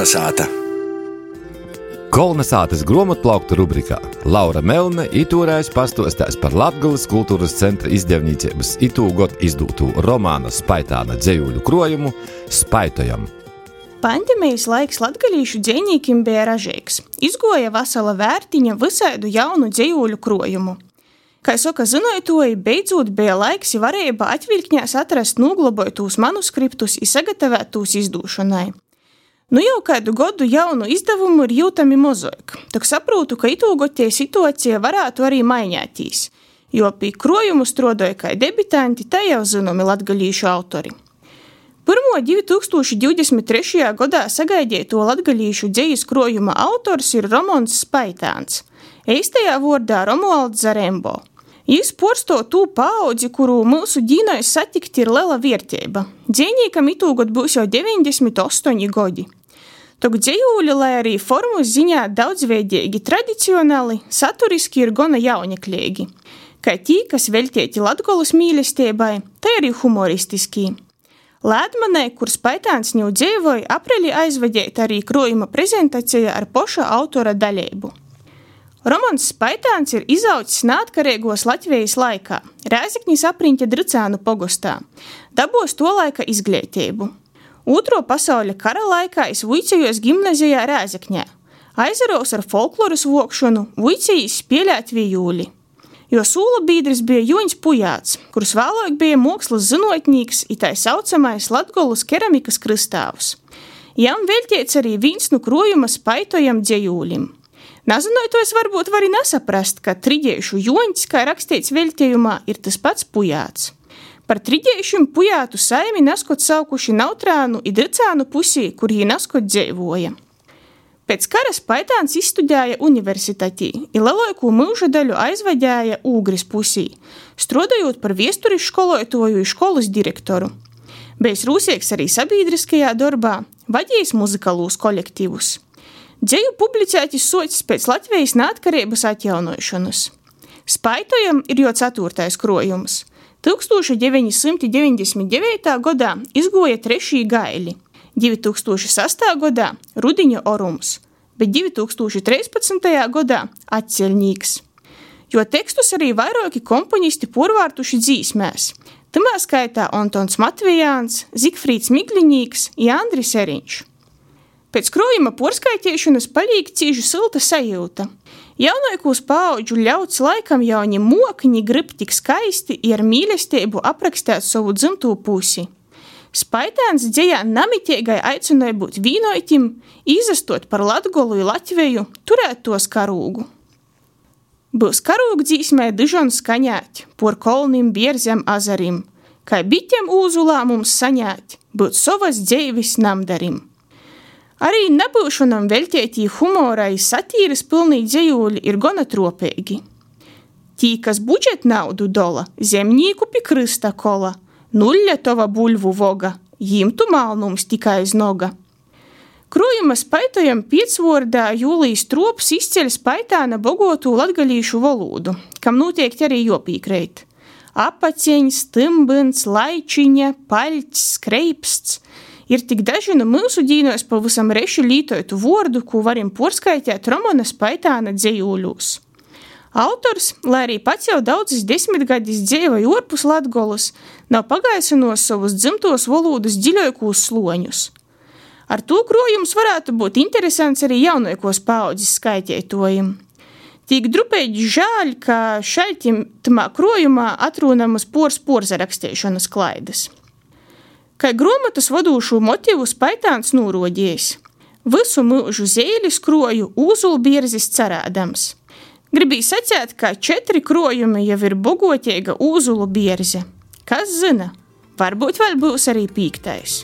Kolnesāta! Kolnesātas grāmatplaukta rubrikā Laura Melne itūrēs pastostās par Latgales kultūras centra izdevniecības itūgot izdūtu romāna Spaitāna dzējuļu krojumu Spaitojam. Pandēmijas laiks latgalīšu dzēnīkim bija ražīgs. Izgoja vasala vērtiņa visādu jaunu dzējuļu krojumu. Kā saka zinotoji, beidzot bija laiks, ja varēja atvilkņās atrast noglobojotus manuskriptus un sagatavotūs izdūšanai. Nu jau kādu gadu jaunu izdevumu ir jūtami mozaika, tak saprotu, ka itūgotie situācija varētu arī mainīties, jo pie krojumu strādāja kā debitanti, tā jau zināmi latgalīšu autori. Pirmo 2023. gadā sagaidīto latgalīšu dzējas krojuma autors ir Romons Spaitāns, eistajā vārdā Romualds Zarembo. Jis porsto tū paudzi, kuru mūsu dīnojas satikt ir liela vērtība. Dzēnīkam itūgot būs jau 98 gadi. Tok dzējūļi, lai arī formu ziņā daudzveidīgi, tradicionāli, saturiski ir gana jaunieklīgi. Kā tī, kas veltīti latgolas mīlestībai, tā arī humoristiski. Lēdmanē, kur spaitāns ņū dzīvoja, aprīlī aizvadīt arī krojuma prezentācija ar poša autora daļību. Romans Spaitāns ir izaudzis neatkarīgos Latvijas laikā, Rēzaknis apriņķa Dricānu pogostā, dabos to laika izglītību. Otro pasaules kara laikā es vicējos gimnazijā Rēzekņā. Aizaros ar folkloras vokšanu, vicējis spēlēt vijūli. Jo sūla biedrs bija Joņš Pujāts, kurš vēlāk bija mākslas zinātnīgs, it tā saucamais Latgolas keramikas kristāvs. Jām veltīts arī viens no krojuma spaitojam dzējūlim. Nezinoties, varbūt var nesaprast, ka trījiešu joņš, kā rakstīts veltījumā, ir tas pats Pujāts. Par triģējušiem pujātu saimi naskot saukuši Nautrānu i Dricānu pusī, kur jī naskot dzeivoja. Pēc kara Spaitāns izstudēja universitatī, i lielāko mūža daļu aizvadēja Ūgris pusī, strodojot par viesturis skolotoju i skolas direktoru. Bijis rūsieks arī sabiedriskajā darbā, vadījis muzikalūs kolektīvus. Dzeju publicētis socis pēc Latvijas neatkarības atjaunošanas. Spaitojam ir jo ceturtais krojums – 1999. gadā izgoja trešī gaili, 2008. gadā Rudiņa orums, bet 2013. gadā atceļņīgs. Jo tekstus arī vairāki komponisti porvārtuši dzīsmēs. Tamā skaitā Antons Matvijāns, Zigfrīds Migliņīgs, Jāndris Eriņš. Pēc krojuma porskaitīšanas palīk cīži silta sajūta. Jaunākos paudžu ļauts laikam jau viņi mokņi grib tik skaisti ar mīlestību aprakstīt savu dzimto pusi. Spaitāns dzējā namitiegai aicināja būt vīnoitim, izastot par Latgolu i Latviju, turēt tos karūgu. Būs karūgu dzīsmē dižon skaņēt, por kolnim bierzem azarim, kā bitiem ūzulā mums saņēt, būt savas dzēvis namdarim. Arī nebūšanam veltītī humorai satīras pilnīgi dzējūļi ir gana tropīgi. Tī, kas budžet naudu dola, zemnīku pie krista kola, nulle tova buļvu voga, jimtu malnums tikai iz noga. Krojuma spaitojam piecvordā Jūlijas trops izceļ spaitāna bogotu latgalīšu valodu, kam noteikti arī jopīkreit. Apaceņs, timbins, laičiņa, paļķis, skreipsts – Ir tik daži no mūsu dīnos pavisam reši lītotu vārdu, ko varam porskaitīt Romana Spaitāna dzējūļos. Autors, lai arī pats jau daudzas desmitgadis dzīvoja ārpus Latgolas, nav pagaisinājis savus dzimtos valodas dziļākos sloņus. Ar to krojums varētu būt interesants arī jaunākos paudzes skaitītājiem. Tik drupēji žēl, ka šaļķim tamā krojumā atrūnamas pors porza rakstīšanas klaidas. Kā grāmatas vadošo motīvu Spaitāns nūroģējis. Visu mūžu zēli skroju uzulbierzis cerēdams. Gribīju sacīt, ka četri krojumi jau ir bogotiega uzulu bierze. Kas zina, varbūt vēl būs arī pīktais.